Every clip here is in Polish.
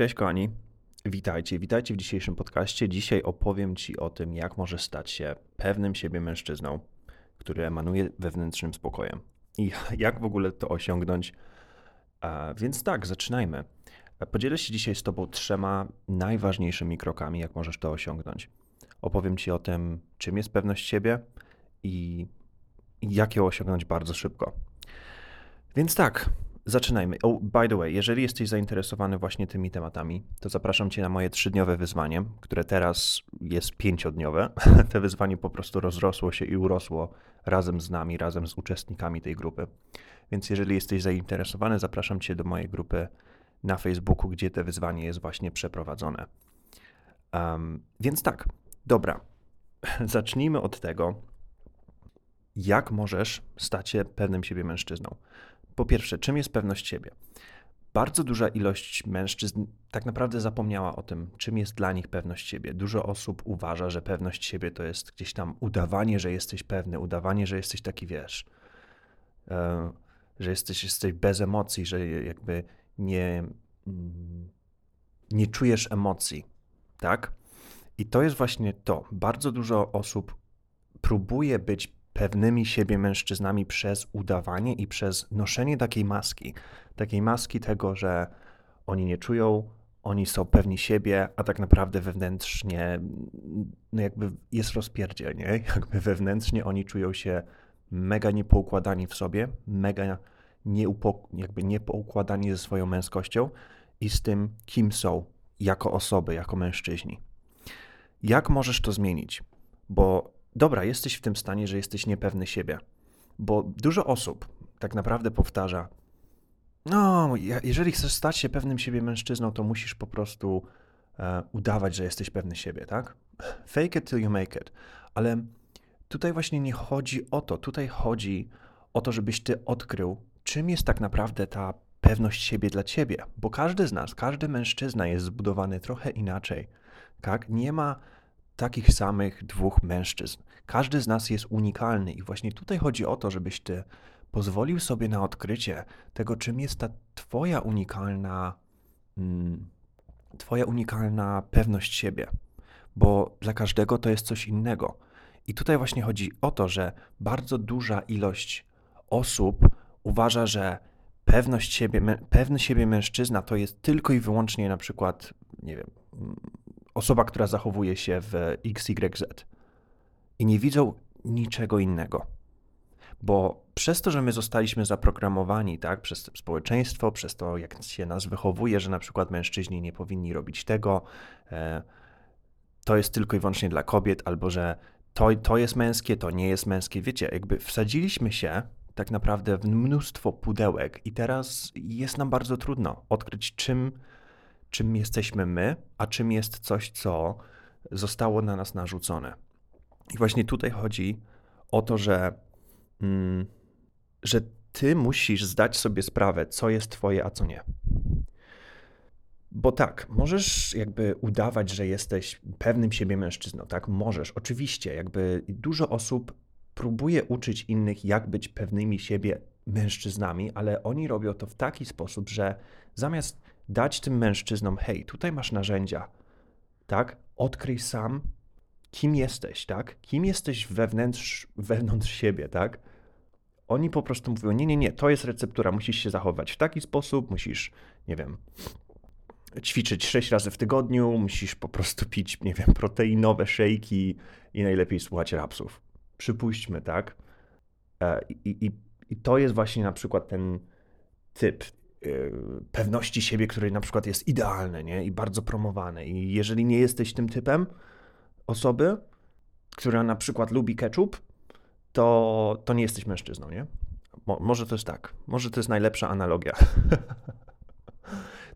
Cześć kochani, witajcie, witajcie w dzisiejszym podcaście. Dzisiaj opowiem Ci o tym, jak możesz stać się pewnym siebie mężczyzną, który emanuje wewnętrznym spokojem i jak w ogóle to osiągnąć. Więc tak, zaczynajmy. Podzielę się dzisiaj z Tobą trzema najważniejszymi krokami, jak możesz to osiągnąć. Opowiem Ci o tym, czym jest pewność siebie i jak ją osiągnąć bardzo szybko. Więc tak, Zaczynajmy. Oh, by the way, jeżeli jesteś zainteresowany właśnie tymi tematami, to zapraszam Cię na moje trzydniowe wyzwanie, które teraz jest pięciodniowe. Te wyzwanie po prostu rozrosło się i urosło razem z nami, razem z uczestnikami tej grupy. Więc jeżeli jesteś zainteresowany, zapraszam Cię do mojej grupy na Facebooku, gdzie te wyzwanie jest właśnie przeprowadzone. Um, więc tak, dobra. Zacznijmy od tego, jak możesz stać się pewnym siebie mężczyzną. Po pierwsze, czym jest pewność siebie? Bardzo duża ilość mężczyzn tak naprawdę zapomniała o tym, czym jest dla nich pewność siebie. Dużo osób uważa, że pewność siebie to jest gdzieś tam udawanie, że jesteś pewny, udawanie, że jesteś taki wiesz, e, że jesteś, jesteś bez emocji, że jakby nie, nie czujesz emocji, tak? I to jest właśnie to. Bardzo dużo osób próbuje być pewnymi siebie mężczyznami przez udawanie i przez noszenie takiej maski. Takiej maski tego, że oni nie czują, oni są pewni siebie, a tak naprawdę wewnętrznie no jakby jest rozpierdziel, nie? Jakby wewnętrznie oni czują się mega niepoukładani w sobie, mega nieupo, jakby niepoukładani ze swoją męskością i z tym, kim są jako osoby, jako mężczyźni. Jak możesz to zmienić? Bo dobra, jesteś w tym stanie, że jesteś niepewny siebie. Bo dużo osób tak naprawdę powtarza, no, jeżeli chcesz stać się pewnym siebie mężczyzną, to musisz po prostu e, udawać, że jesteś pewny siebie, tak? Fake it till you make it. Ale tutaj właśnie nie chodzi o to. Tutaj chodzi o to, żebyś ty odkrył, czym jest tak naprawdę ta pewność siebie dla ciebie. Bo każdy z nas, każdy mężczyzna jest zbudowany trochę inaczej. Tak? Nie ma takich samych dwóch mężczyzn. Każdy z nas jest unikalny i właśnie tutaj chodzi o to, żebyś ty pozwolił sobie na odkrycie tego, czym jest ta twoja unikalna, mm, twoja unikalna pewność siebie, bo dla każdego to jest coś innego. I tutaj właśnie chodzi o to, że bardzo duża ilość osób uważa, że pewność siebie, pewny siebie mężczyzna to jest tylko i wyłącznie na przykład, nie wiem, osoba, która zachowuje się w XYZ i nie widzą niczego innego. Bo przez to, że my zostaliśmy zaprogramowani, tak, przez społeczeństwo, przez to, jak się nas wychowuje, że na przykład mężczyźni nie powinni robić tego, e, to jest tylko i wyłącznie dla kobiet, albo że to, to jest męskie, to nie jest męskie. Wiecie, jakby wsadziliśmy się tak naprawdę w mnóstwo pudełek i teraz jest nam bardzo trudno odkryć, czym czym jesteśmy my, a czym jest coś, co zostało na nas narzucone. I właśnie tutaj chodzi o to, że, mm, że ty musisz zdać sobie sprawę, co jest twoje, a co nie. Bo tak, możesz jakby udawać, że jesteś pewnym siebie mężczyzną, tak? Możesz, oczywiście, jakby dużo osób próbuje uczyć innych, jak być pewnymi siebie mężczyznami, ale oni robią to w taki sposób, że zamiast dać tym mężczyznom, hej, tutaj masz narzędzia, tak? Odkryj sam, kim jesteś, tak? Kim jesteś wewnątrz, wewnątrz siebie, tak? Oni po prostu mówią, nie, nie, nie, to jest receptura, musisz się zachować w taki sposób, musisz, nie wiem, ćwiczyć sześć razy w tygodniu, musisz po prostu pić, nie wiem, proteinowe szejki i najlepiej słuchać rapsów. Przypuśćmy, tak? E, I, i, I to jest właśnie na przykład ten typ, pewności siebie, które na przykład jest idealne nie? i bardzo promowane. I jeżeli nie jesteś tym typem osoby, która na przykład lubi ketchup, to, to nie jesteś mężczyzną, nie? Mo, może to jest tak. Może to jest najlepsza analogia.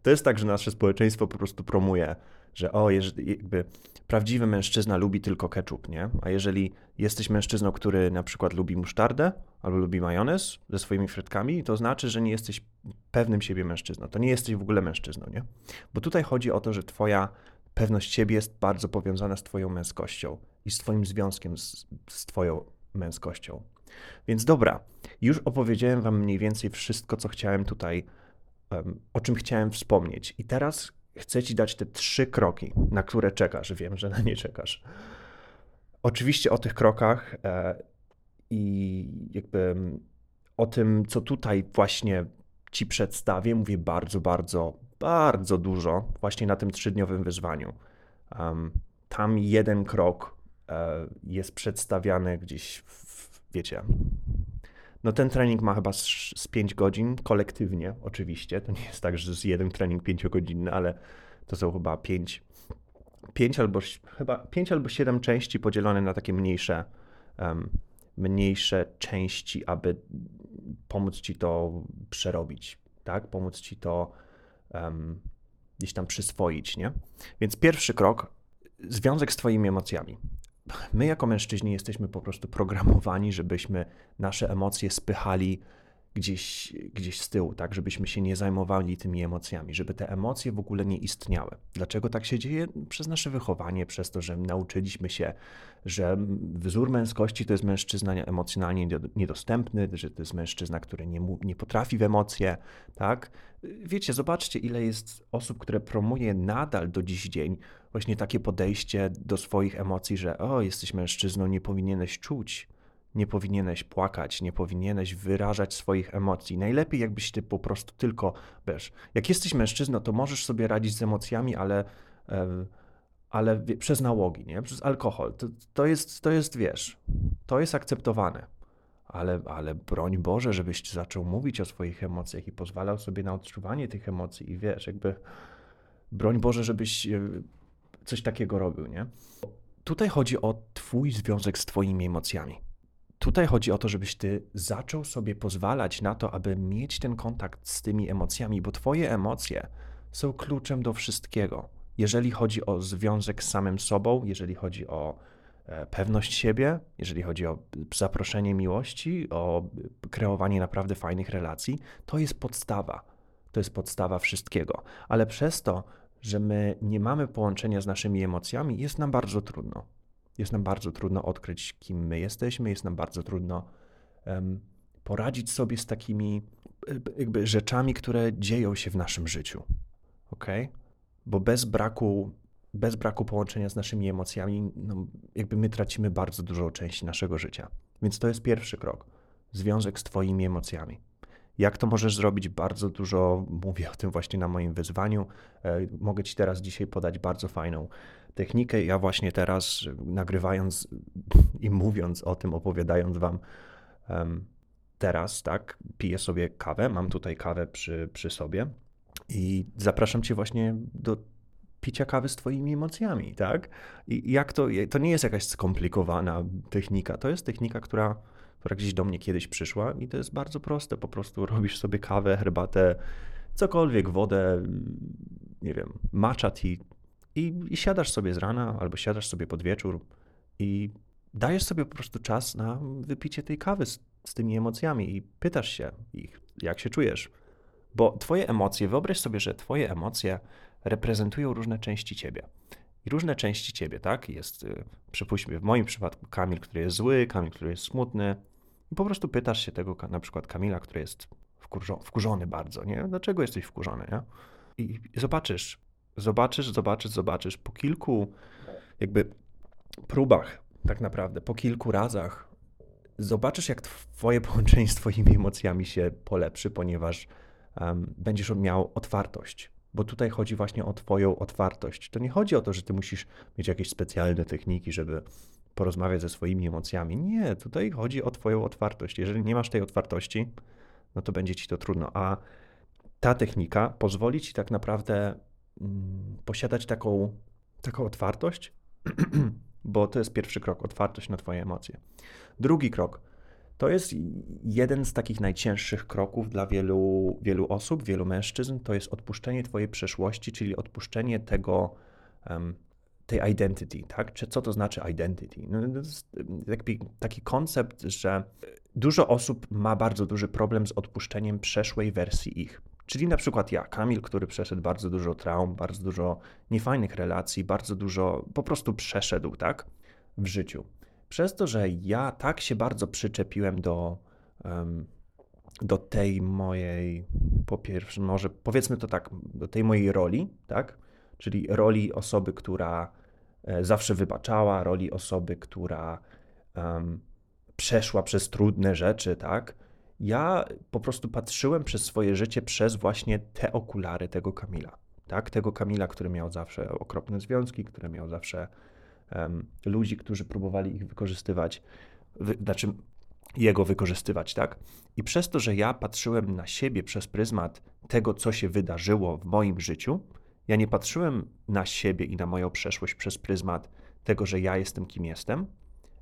to jest tak, że nasze społeczeństwo po prostu promuje, że o, jakby prawdziwy mężczyzna lubi tylko ketchup, nie? A jeżeli jesteś mężczyzną, który na przykład lubi musztardę albo lubi majonez ze swoimi frytkami, to znaczy, że nie jesteś pewnym siebie mężczyzną. To nie jesteś w ogóle mężczyzną, nie? Bo tutaj chodzi o to, że twoja pewność siebie jest bardzo powiązana z twoją męskością i z twoim związkiem z, z twoją męskością. Więc dobra, już opowiedziałem wam mniej więcej wszystko, co chciałem tutaj, o czym chciałem wspomnieć. I teraz chcę ci dać te trzy kroki, na które czekasz. Wiem, że na nie czekasz. Oczywiście o tych krokach e, i jakby o tym, co tutaj właśnie ci przedstawię, mówię bardzo, bardzo, bardzo dużo właśnie na tym trzydniowym wyzwaniu. Tam jeden krok e, jest przedstawiany gdzieś, w, wiecie, no ten trening ma chyba z, z 5 godzin kolektywnie, oczywiście. To nie jest tak, że jest jeden trening 5-godzinny, ale to są chyba 5, 5 albo chyba 5 albo 7 części podzielone na takie mniejsze, um, mniejsze części, aby pomóc ci to przerobić, tak? Pomóc ci to um, gdzieś tam przyswoić, nie? Więc pierwszy krok, związek z twoimi emocjami my jako mężczyźni jesteśmy po prostu programowani, żebyśmy nasze emocje spychali gdzieś, gdzieś z tyłu, tak, żebyśmy się nie zajmowali tymi emocjami, żeby te emocje w ogóle nie istniały. Dlaczego tak się dzieje? Przez nasze wychowanie, przez to, że nauczyliśmy się, że wzór męskości to jest mężczyzna emocjonalnie niedostępny, że to jest mężczyzna, który nie, nie potrafi w emocje, tak? Wiecie, zobaczcie, ile jest osób, które promuje nadal do dziś dzień właśnie takie podejście do swoich emocji, że o, jesteś mężczyzną, nie powinieneś czuć, nie powinieneś płakać, nie powinieneś wyrażać swoich emocji. Najlepiej jakbyś ty po prostu tylko, wiesz, jak jesteś mężczyzną, to możesz sobie radzić z emocjami, ale, ale przez nałogi, nie? Przez alkohol. To, to, jest, to jest, wiesz, to jest akceptowane. Ale, ale broń Boże, żebyś zaczął mówić o swoich emocjach i pozwalał sobie na odczuwanie tych emocji i wiesz, jakby broń Boże, żebyś e, coś takiego robił, nie? Tutaj chodzi o twój związek z twoimi emocjami. Tutaj chodzi o to, żebyś ty zaczął sobie pozwalać na to, aby mieć ten kontakt z tymi emocjami, bo twoje emocje są kluczem do wszystkiego. Jeżeli chodzi o związek z samym sobą, jeżeli chodzi o e, pewność siebie, jeżeli chodzi o zaproszenie miłości, o kreowanie naprawdę fajnych relacji, to jest podstawa. To jest podstawa wszystkiego. Ale przez to, że my nie mamy połączenia z naszymi emocjami, jest nam bardzo trudno. Jest nam bardzo trudno odkryć, kim my jesteśmy, jest nam bardzo trudno um, poradzić sobie z takimi e, jakby rzeczami, które dzieją się w naszym życiu. Ok? Bo bez braku, bez braku połączenia z naszymi emocjami, no, jakby my tracimy bardzo dużą część naszego życia. Więc to jest pierwszy krok. Związek z Twoimi emocjami. Jak to możesz zrobić? Bardzo dużo mówię o tym właśnie na moim wyzwaniu. E, mogę Ci teraz dzisiaj podać bardzo fajną technikę. Ja właśnie teraz nagrywając i mówiąc o tym, opowiadając Wam teraz, tak, piję sobie kawę. Mam tutaj kawę przy, przy sobie i zapraszam Cię właśnie do picia kawy z Twoimi emocjami, tak? I jak to, to nie jest jakaś skomplikowana technika, to jest technika, która która gdzieś do mnie kiedyś przyszła i to jest bardzo proste. Po prostu robisz sobie kawę, herbatę, cokolwiek, wodę, nie wiem, matcha tea i, i siadasz sobie z rana albo siadasz sobie pod wieczór i dajesz sobie po prostu czas na wypicie tej kawy z, z tymi emocjami i pytasz się ich, jak się czujesz. Bo twoje emocje, wyobraź sobie, że twoje emocje reprezentują różne części ciebie. I różne części ciebie, tak? Jest, y, przypuśćmy, w moim przypadku Kamil, który jest zły, Kamil, który jest smutny, po prostu pytasz się tego na przykład Kamila, który jest wkurzony bardzo, nie? Dlaczego jesteś wkurzony, nie? I zobaczysz, zobaczysz, zobaczysz, zobaczysz po kilku jakby próbach tak naprawdę, po kilku razach zobaczysz, jak twoje połączenie z twoimi emocjami się polepszy, ponieważ um, będziesz miał otwartość. Bo tutaj chodzi właśnie o twoją otwartość. To nie chodzi o to, że ty musisz mieć jakieś specjalne techniki, żeby porozmawiać ze swoimi emocjami. Nie, tutaj chodzi o Twoją otwartość. Jeżeli nie masz tej otwartości, no to będzie Ci to trudno. A ta technika pozwoli Ci tak naprawdę mm, posiadać taką, taką otwartość, bo to jest pierwszy krok otwartość na Twoje emocje. Drugi krok to jest jeden z takich najcięższych kroków dla wielu, wielu osób, wielu mężczyzn. To jest odpuszczenie Twojej przeszłości, czyli odpuszczenie tego, tej identity, tak? Czy co to znaczy identity? No, to jest taki, taki koncept, że dużo osób ma bardzo duży problem z odpuszczeniem przeszłej wersji ich. Czyli na przykład ja, Kamil, który przeszedł bardzo dużo traum, bardzo dużo niefajnych relacji, bardzo dużo po prostu przeszedł, tak? W życiu. Przez to, że ja tak się bardzo przyczepiłem do, um, do tej mojej, po pierwsze, może powiedzmy to tak, do tej mojej roli, tak? Czyli roli osoby, która e, zawsze wybaczała, roli osoby, która um, przeszła przez trudne rzeczy, tak? Ja po prostu patrzyłem przez swoje życie przez właśnie te okulary tego Kamila, tak? Tego Kamila, który miał zawsze okropne związki, który miał zawsze um, ludzi, którzy próbowali ich wykorzystywać, wy, znaczy jego wykorzystywać, tak? I przez to, że ja patrzyłem na siebie przez pryzmat tego, co się wydarzyło w moim życiu, ja nie patrzyłem na siebie i na moją przeszłość przez pryzmat tego, że ja jestem kim jestem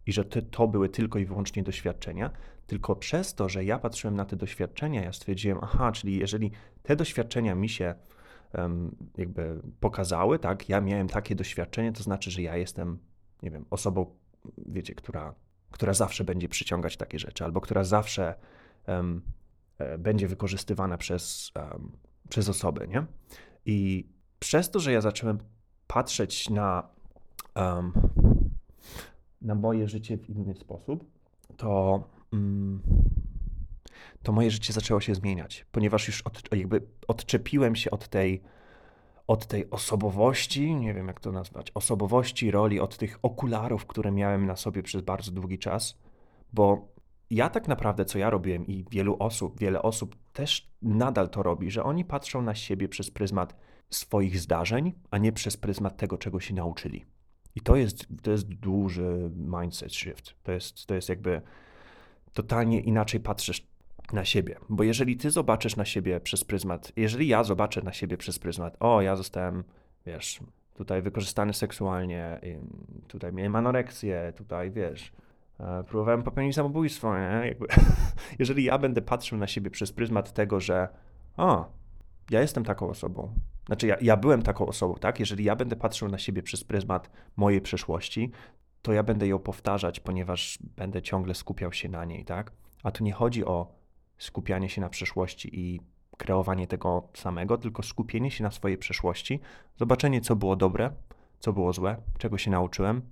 i że to, to były tylko i wyłącznie doświadczenia, tylko przez to, że ja patrzyłem na te doświadczenia, ja stwierdziłem, aha, czyli jeżeli te doświadczenia mi się um, jakby pokazały, tak, ja miałem takie doświadczenie, to znaczy, że ja jestem, nie wiem, osobą, wiecie, która, która zawsze będzie przyciągać takie rzeczy, albo która zawsze um, będzie wykorzystywana przez, um, przez osoby, nie? I przez to, że ja zacząłem patrzeć na, um, na moje życie w inny sposób, to, um, to moje życie zaczęło się zmieniać, ponieważ już od, jakby odczepiłem się od tej, od tej osobowości, nie wiem jak to nazwać, osobowości, roli, od tych okularów, które miałem na sobie przez bardzo długi czas, bo ja tak naprawdę, co ja robiłem i wielu osób, wiele osób też nadal to robi, że oni patrzą na siebie przez pryzmat swoich zdarzeń, a nie przez pryzmat tego, czego się nauczyli. I to jest, to jest duży mindset shift. To jest, to jest jakby totalnie inaczej patrzysz na siebie. Bo jeżeli ty zobaczysz na siebie przez pryzmat, jeżeli ja zobaczę na siebie przez pryzmat, o, ja zostałem, wiesz, tutaj wykorzystany seksualnie, tutaj miałem anoreksję, tutaj, wiesz, e, próbowałem popełnić samobójstwo, nie? Jakby, jeżeli ja będę patrzył na siebie przez pryzmat tego, że o, ja jestem taką osobą, znaczy, ja, ja byłem taką osobą, tak? Jeżeli ja będę patrzył na siebie przez pryzmat mojej przeszłości, to ja będę ją powtarzać, ponieważ będę ciągle skupiał się na niej, tak? A tu nie chodzi o skupianie się na przeszłości i kreowanie tego samego, tylko skupienie się na swojej przeszłości, zobaczenie, co było dobre, co było złe, czego się nauczyłem,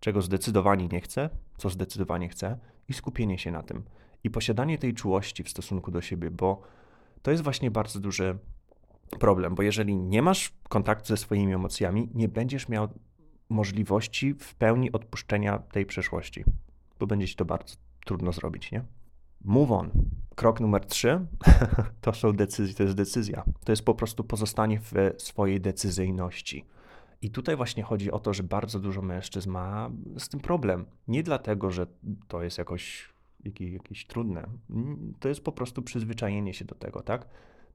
czego zdecydowanie nie chcę, co zdecydowanie chcę i skupienie się na tym. I posiadanie tej czułości w stosunku do siebie, bo to jest właśnie bardzo duży problem, bo jeżeli nie masz kontaktu ze swoimi emocjami, nie będziesz miał możliwości w pełni odpuszczenia tej przeszłości, bo będzie ci to bardzo trudno zrobić, nie? Move on. Krok numer trzy to są decyzje, to jest decyzja. To jest po prostu pozostanie w swojej decyzyjności. I tutaj właśnie chodzi o to, że bardzo dużo mężczyzn ma z tym problem. Nie dlatego, że to jest jakoś jakieś, jakieś trudne. To jest po prostu przyzwyczajenie się do tego, tak?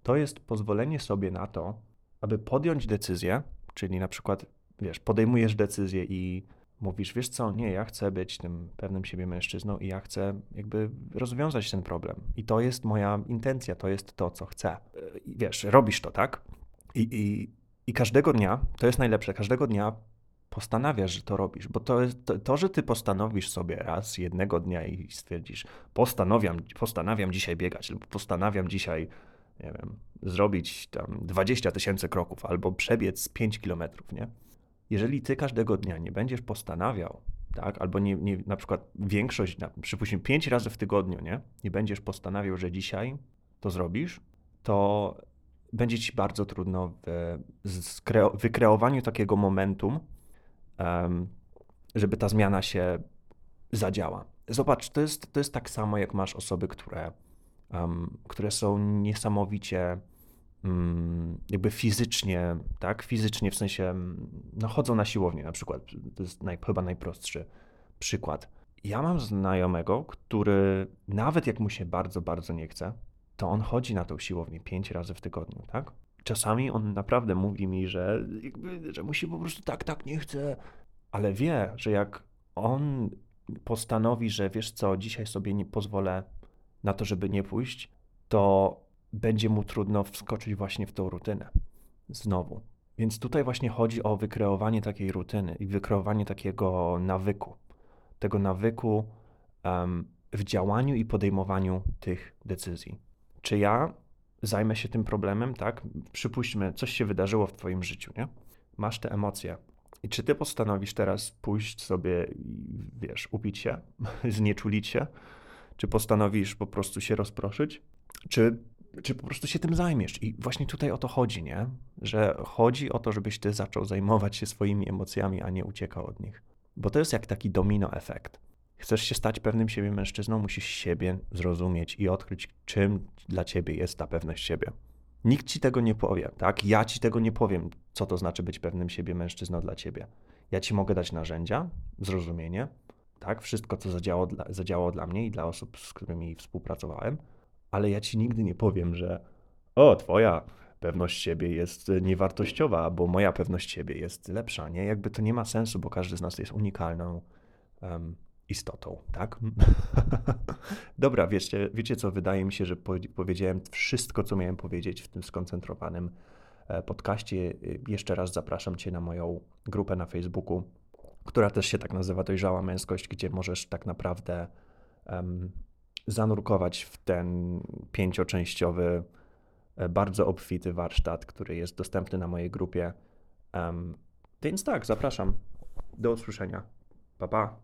To jest pozwolenie sobie na to, aby podjąć decyzję, czyli na przykład, wiesz, podejmujesz decyzję i mówisz, wiesz co, nie, ja chcę być tym pewnym siebie mężczyzną i ja chcę jakby rozwiązać ten problem. I to jest moja intencja, to jest to, co chcę. I wiesz, robisz to, tak? I, i, i każdego dnia, to jest najlepsze, każdego dnia postanawiasz, że to robisz, bo to, to, to, że ty postanowisz sobie raz jednego dnia i stwierdzisz, postanawiam, postanawiam dzisiaj biegać, lub postanawiam dzisiaj nie wiem, zrobić tam 20 tysięcy kroków albo przebiec 5 kilometrów, nie? Jeżeli ty każdego dnia nie będziesz postanawiał, tak, albo nie, nie, na przykład większość, na, przypuśćmy 5 razy w tygodniu, nie? Nie będziesz postanawiał, że dzisiaj to zrobisz, to będzie ci bardzo trudno w wykreowaniu takiego momentum, um, żeby ta zmiana się zadziała. Zobacz, to jest, to jest tak samo, jak masz osoby, które um, które są niesamowicie um, jakby fizycznie, tak, fizycznie w sensie, no chodzą na siłownię na przykład, to jest naj, chyba najprostszy przykład. Ja mam znajomego, który nawet jak mu się bardzo, bardzo nie chce, to on chodzi na tą siłownię pięć razy w tygodniu, tak? Czasami on naprawdę mówi mi, że, jakby, że musi po prostu tak, tak, nie chce, ale wie, że jak on postanowi, że wiesz co, dzisiaj sobie nie pozwolę na to, żeby nie pójść, to będzie mu trudno wskoczyć właśnie w tą rutynę. Znowu. Więc tutaj właśnie chodzi o wykreowanie takiej rutyny i wykreowanie takiego nawyku. Tego nawyku um, w działaniu i podejmowaniu tych decyzji. Czy ja zajmę się tym problemem, tak? Przypuśćmy, coś się wydarzyło w Twoim życiu, nie? Masz te emocje. I czy Ty postanowisz teraz pójść sobie wiesz, upić się, znieczulić się, czy postanowisz po prostu się rozproszyć? Czy czy po prostu się tym zajmiesz. I właśnie tutaj o to chodzi, nie? Że chodzi o to, żebyś ty zaczął zajmować się swoimi emocjami, a nie uciekał od nich. Bo to jest jak taki domino efekt. Chcesz się stać pewnym siebie mężczyzną, musisz siebie zrozumieć i odkryć, czym dla ciebie jest ta pewność siebie. Nikt ci tego nie powie, tak? Ja ci tego nie powiem, co to znaczy być pewnym siebie mężczyzną dla ciebie. Ja ci mogę dać narzędzia, zrozumienie, tak? Wszystko, co zadziałało dla, zadziałało dla mnie i dla osób, z którymi współpracowałem, ale ja ci nigdy nie powiem, że o, twoja pewność siebie jest niewartościowa, bo moja pewność siebie jest lepsza, nie? Jakby to nie ma sensu, bo każdy z nas jest unikalną um, istotą, tak? Dobra, wiecie, wiecie co, wydaje mi się, że powiedziałem wszystko, co miałem powiedzieć w tym skoncentrowanym e, podcaście. Jeszcze raz zapraszam Cię na moją grupę na Facebooku, która też się tak nazywa Dojrzała Męskość, gdzie możesz tak naprawdę um, zanurkować w ten pięcioczęściowy, e, bardzo obfity warsztat, który jest dostępny na mojej grupie. Um, więc tak, zapraszam. Do usłyszenia. Pa, pa.